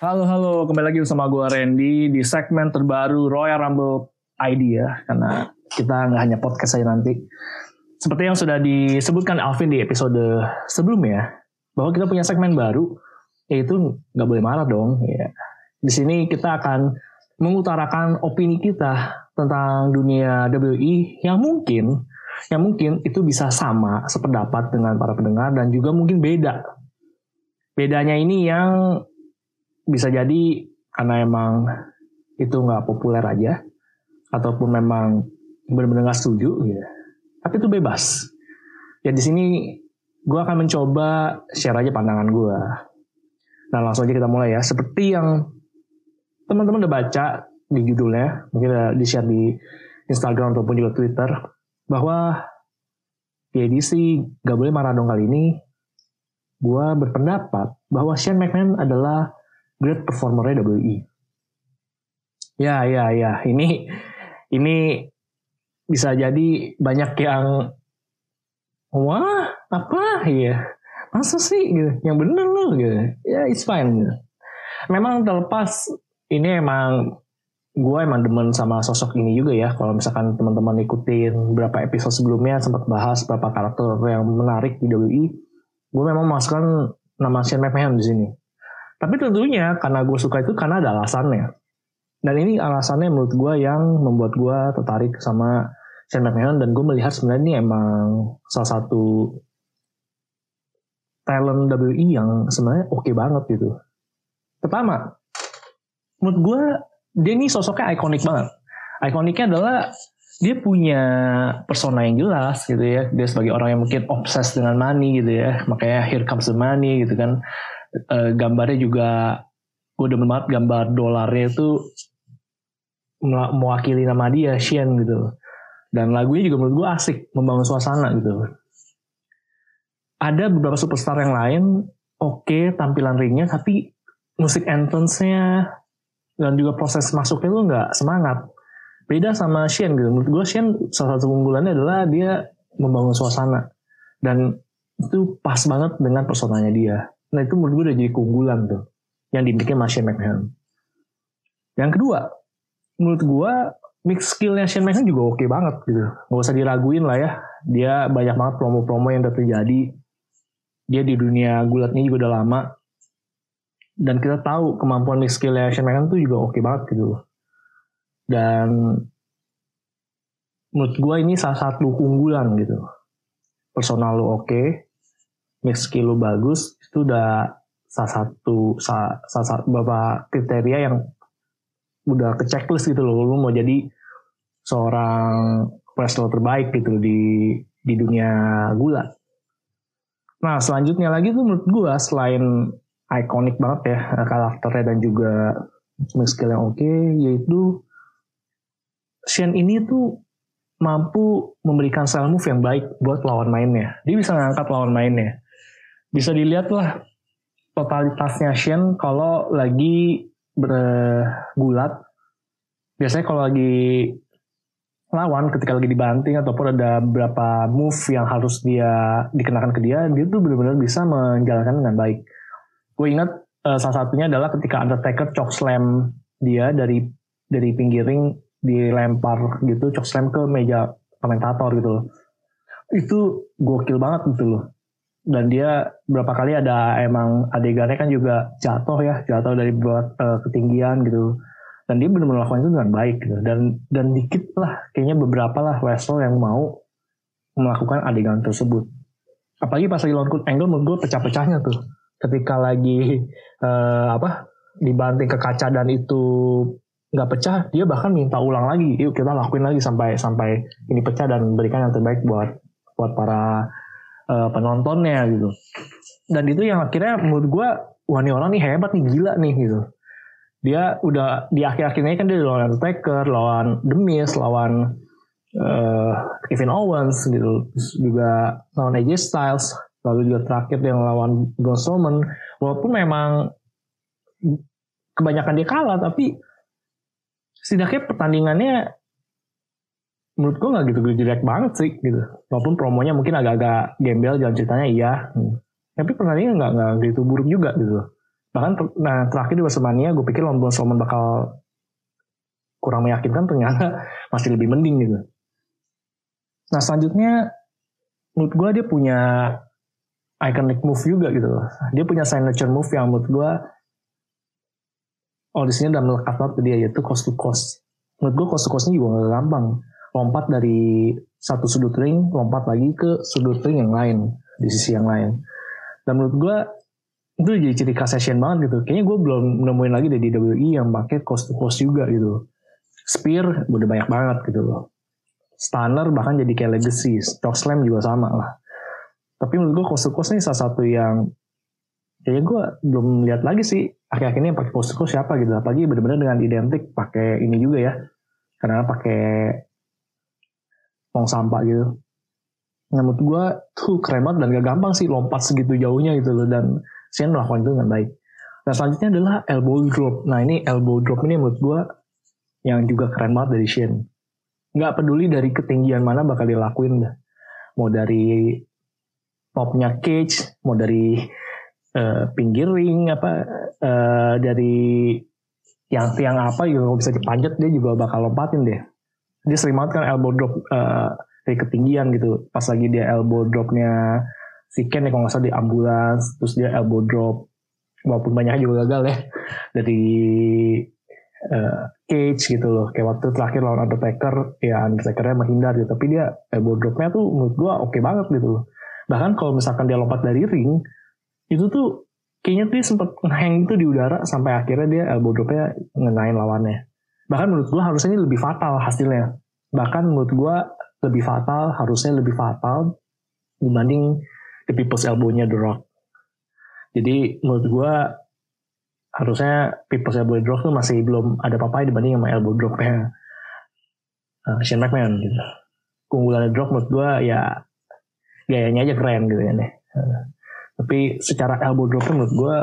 Halo halo, kembali lagi bersama gue Randy di segmen terbaru Royal Rumble ID ya, karena kita nggak hanya podcast saja nanti. Seperti yang sudah disebutkan Alvin di episode sebelumnya, bahwa kita punya segmen baru, yaitu nggak boleh marah dong. Ya. Di sini kita akan mengutarakan opini kita tentang dunia WI yang mungkin yang mungkin itu bisa sama sependapat dengan para pendengar dan juga mungkin beda. Bedanya ini yang bisa jadi karena emang itu nggak populer aja ataupun memang benar-benar nggak setuju gitu. Tapi itu bebas. Ya di sini gue akan mencoba share aja pandangan gue. Nah langsung aja kita mulai ya. Seperti yang teman-teman udah baca di judulnya, mungkin udah di share di Instagram ataupun juga Twitter, bahwa di edisi gak boleh marah dong kali ini, gue berpendapat bahwa Shane McMahon adalah great performer WI. Ya, ya, ya. Ini ini bisa jadi banyak yang wah apa? Ya masa sih? Gitu. Yang bener loh gitu. Ya it's fine gitu. memang terlepas ini emang gue emang demen sama sosok ini juga ya. Kalau misalkan teman-teman ikutin beberapa episode sebelumnya sempat bahas beberapa karakter yang menarik di WI gue memang masukkan nama Shane McMahon di sini tapi tentunya karena gue suka itu karena ada alasannya dan ini alasannya menurut gue yang membuat gue tertarik sama Shane McMahon dan gue melihat sebenarnya ini emang salah satu talent WI yang sebenarnya oke okay banget gitu. Pertama, menurut gue dia ini sosoknya ikonik banget. Ikoniknya adalah dia punya persona yang jelas gitu ya. Dia sebagai orang yang mungkin obses dengan money gitu ya. Makanya here comes the money gitu kan. E, gambarnya juga gue demen banget gambar dolarnya itu mewakili nama dia Shen gitu. Dan lagunya juga menurut gue asik membangun suasana gitu. Ada beberapa superstar yang lain oke okay, tampilan ringnya tapi musik entrance-nya dan juga proses masuknya tuh nggak semangat. Beda sama Shen gitu. Menurut gue Shen salah satu keunggulannya adalah dia membangun suasana. Dan itu pas banget dengan personanya dia. Nah itu menurut gue udah jadi keunggulan tuh. Yang dimiliki Shane McMahon. Yang kedua, menurut gue mix skillnya Shane McMahon juga oke okay banget gitu. Gak usah diraguin lah ya. Dia banyak banget promo-promo yang udah terjadi. Dia di dunia gulatnya juga udah lama dan kita tahu kemampuan mix skill Shane McMahon tuh juga oke okay banget gitu dan menurut gue ini salah satu keunggulan gitu personal lu oke okay, mix skill lu bagus itu udah salah satu salah, salah beberapa kriteria yang udah ke checklist gitu loh lu mau jadi seorang wrestler terbaik gitu di di dunia gulat nah selanjutnya lagi tuh menurut gue selain ikonik banget ya karakternya dan juga skill yang oke okay, yaitu Shen ini tuh mampu memberikan style move yang baik buat lawan mainnya. Dia bisa ngangkat lawan mainnya. Bisa dilihat lah totalitasnya Shen kalau lagi bergulat. Biasanya kalau lagi lawan ketika lagi dibanting ataupun ada beberapa move yang harus dia dikenakan ke dia, dia tuh benar-benar bisa menjalankan dengan baik. Gue ingat uh, salah satunya adalah ketika Undertaker choke slam dia dari dari pinggir ring dilempar gitu choke slam ke meja komentator gitu loh. Itu gokil banget gitu loh dan dia berapa kali ada emang adegannya kan juga jatuh ya jatuh dari buat uh, ketinggian gitu. Dan dia benar-benar melakukan itu dengan baik gitu. Dan dan dikit lah kayaknya beberapa lah wrestler yang mau melakukan adegan tersebut. Apalagi pas lagi lawan Angle menurut pecah-pecahnya tuh. Ketika lagi uh, apa dibanting ke kaca dan itu nggak pecah dia bahkan minta ulang lagi. Yuk kita lakuin lagi sampai sampai ini pecah dan berikan yang terbaik buat buat para uh, penontonnya gitu. Dan itu yang akhirnya menurut gue wah ini orang nih hebat nih gila nih gitu. Dia udah di akhir-akhirnya kan dia lawan Undertaker lawan The Miz lawan uh, Kevin Owens gitu. Terus juga lawan AJ Styles lalu juga terakhir yang lawan Braun Strowman. Walaupun memang kebanyakan dia kalah tapi setidaknya pertandingannya menurut gue nggak gitu jelek banget sih gitu walaupun promonya mungkin agak-agak gembel jalan ceritanya iya hmm. tapi pertandingan nggak nggak gitu buruk juga gitu bahkan nah terakhir di WrestleMania gue pikir Braun Strowman bakal kurang meyakinkan ternyata masih lebih mending gitu nah selanjutnya menurut gue dia punya iconic move juga gitu. Dia punya signature move yang menurut gue oh di sini udah melekat banget ke dia yaitu coast to coast. Menurut gue coast to coastnya juga gak gampang. Lompat dari satu sudut ring, lompat lagi ke sudut ring yang lain di sisi yang lain. Dan menurut gue itu jadi ciri khas session banget gitu. Kayaknya gue belum nemuin lagi dari WWE yang pakai coast to coast juga gitu. Spear udah banyak banget gitu loh. Stunner bahkan jadi kayak legacy. Choke slam juga sama lah tapi menurut gue coast to coast ini salah satu yang kayaknya gue belum lihat lagi sih akhir-akhir ini yang pakai coast to coast siapa gitu apalagi benar-benar dengan identik pakai ini juga ya karena pakai tong sampah gitu. Nah menurut gue tuh keren banget dan gak gampang sih lompat segitu jauhnya gitu loh. Dan Shane melakukan itu dengan baik. Nah selanjutnya adalah elbow drop. Nah ini elbow drop ini menurut gue yang juga keren banget dari Shane nggak peduli dari ketinggian mana bakal dilakuin dah. Mau dari popnya cage mau dari uh, pinggir ring apa uh, dari yang tiang apa juga bisa dipanjat dia juga bakal lompatin deh dia sering banget kan elbow drop uh, dari ketinggian gitu. Pas lagi dia elbow dropnya si Ken ya kalau nggak salah di ambulans terus dia elbow drop. Walaupun banyak juga gagal ya dari uh, cage gitu loh. Kayak waktu terakhir lawan Undertaker ya Undertakernya menghindar gitu. Tapi dia elbow dropnya tuh menurut gua oke okay banget gitu loh. Bahkan kalau misalkan dia lompat dari ring itu tuh kayaknya dia sempat hang itu di udara sampai akhirnya dia elbow dropnya ngenain lawannya bahkan menurut gue harusnya ini lebih fatal hasilnya bahkan menurut gue lebih fatal harusnya lebih fatal dibanding the people's elbow-nya The Rock jadi menurut gue harusnya people's elbow The Rock tuh masih belum ada apa-apa dibanding sama elbow dropnya uh, Shane McMahon gitu keunggulan The Rock menurut gue ya gayanya aja keren gitu ya nih. Tapi secara elbow dropnya menurut gue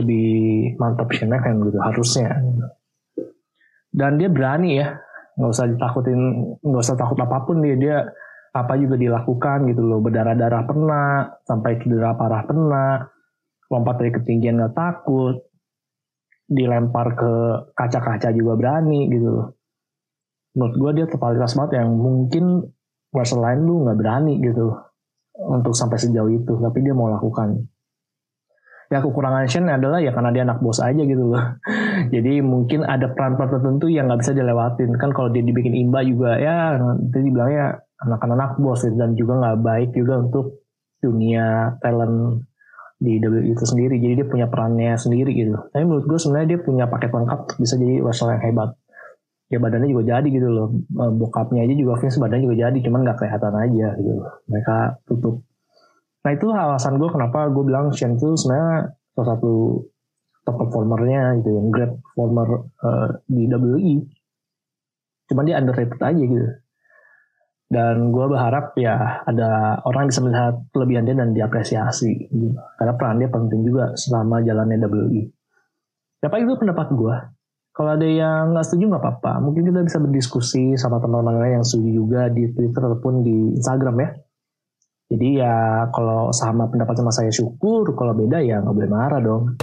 lebih mantap Shane McMahon gitu harusnya. Dan dia berani ya, nggak usah ditakutin, nggak usah takut apa pun dia. Dia apa juga dilakukan gitu loh. Berdarah-darah pernah sampai cedera parah pernah lompat dari ketinggian nggak takut. Dilempar ke kaca-kaca juga berani gitu loh. Menurut gue dia totalitas banget yang mungkin wrestler lain lu nggak berani gitu untuk sampai sejauh itu tapi dia mau lakukan ya kekurangan Shen adalah ya karena dia anak bos aja gitu loh. Jadi mungkin ada peran-peran tertentu yang nggak bisa dilewatin. Kan kalau dia dibikin imba juga ya itu dibilangnya anak-anak bos gitu. dan juga nggak baik juga untuk dunia talent di WWE itu sendiri. Jadi dia punya perannya sendiri gitu. Tapi menurut gue sebenarnya dia punya paket lengkap bisa jadi wrestler yang hebat. Ya badannya juga jadi gitu loh. Eh, bokapnya aja juga Vince badannya juga jadi cuman nggak kelihatan aja gitu mereka tutup nah itu alasan gue kenapa gue bilang Shane itu sebenarnya salah satu top performernya gitu yang great performer uh, di WWE cuman dia underrated aja gitu dan gue berharap ya ada orang yang bisa melihat kelebihan dia dan diapresiasi gitu. karena peran dia penting juga selama jalannya WWE. Siapa itu pendapat gue. Kalau ada yang nggak setuju nggak apa-apa. Mungkin kita bisa berdiskusi sama teman-teman yang setuju juga di Twitter ataupun di Instagram ya. Jadi ya kalau sama pendapat sama saya syukur, kalau beda ya nggak boleh marah dong.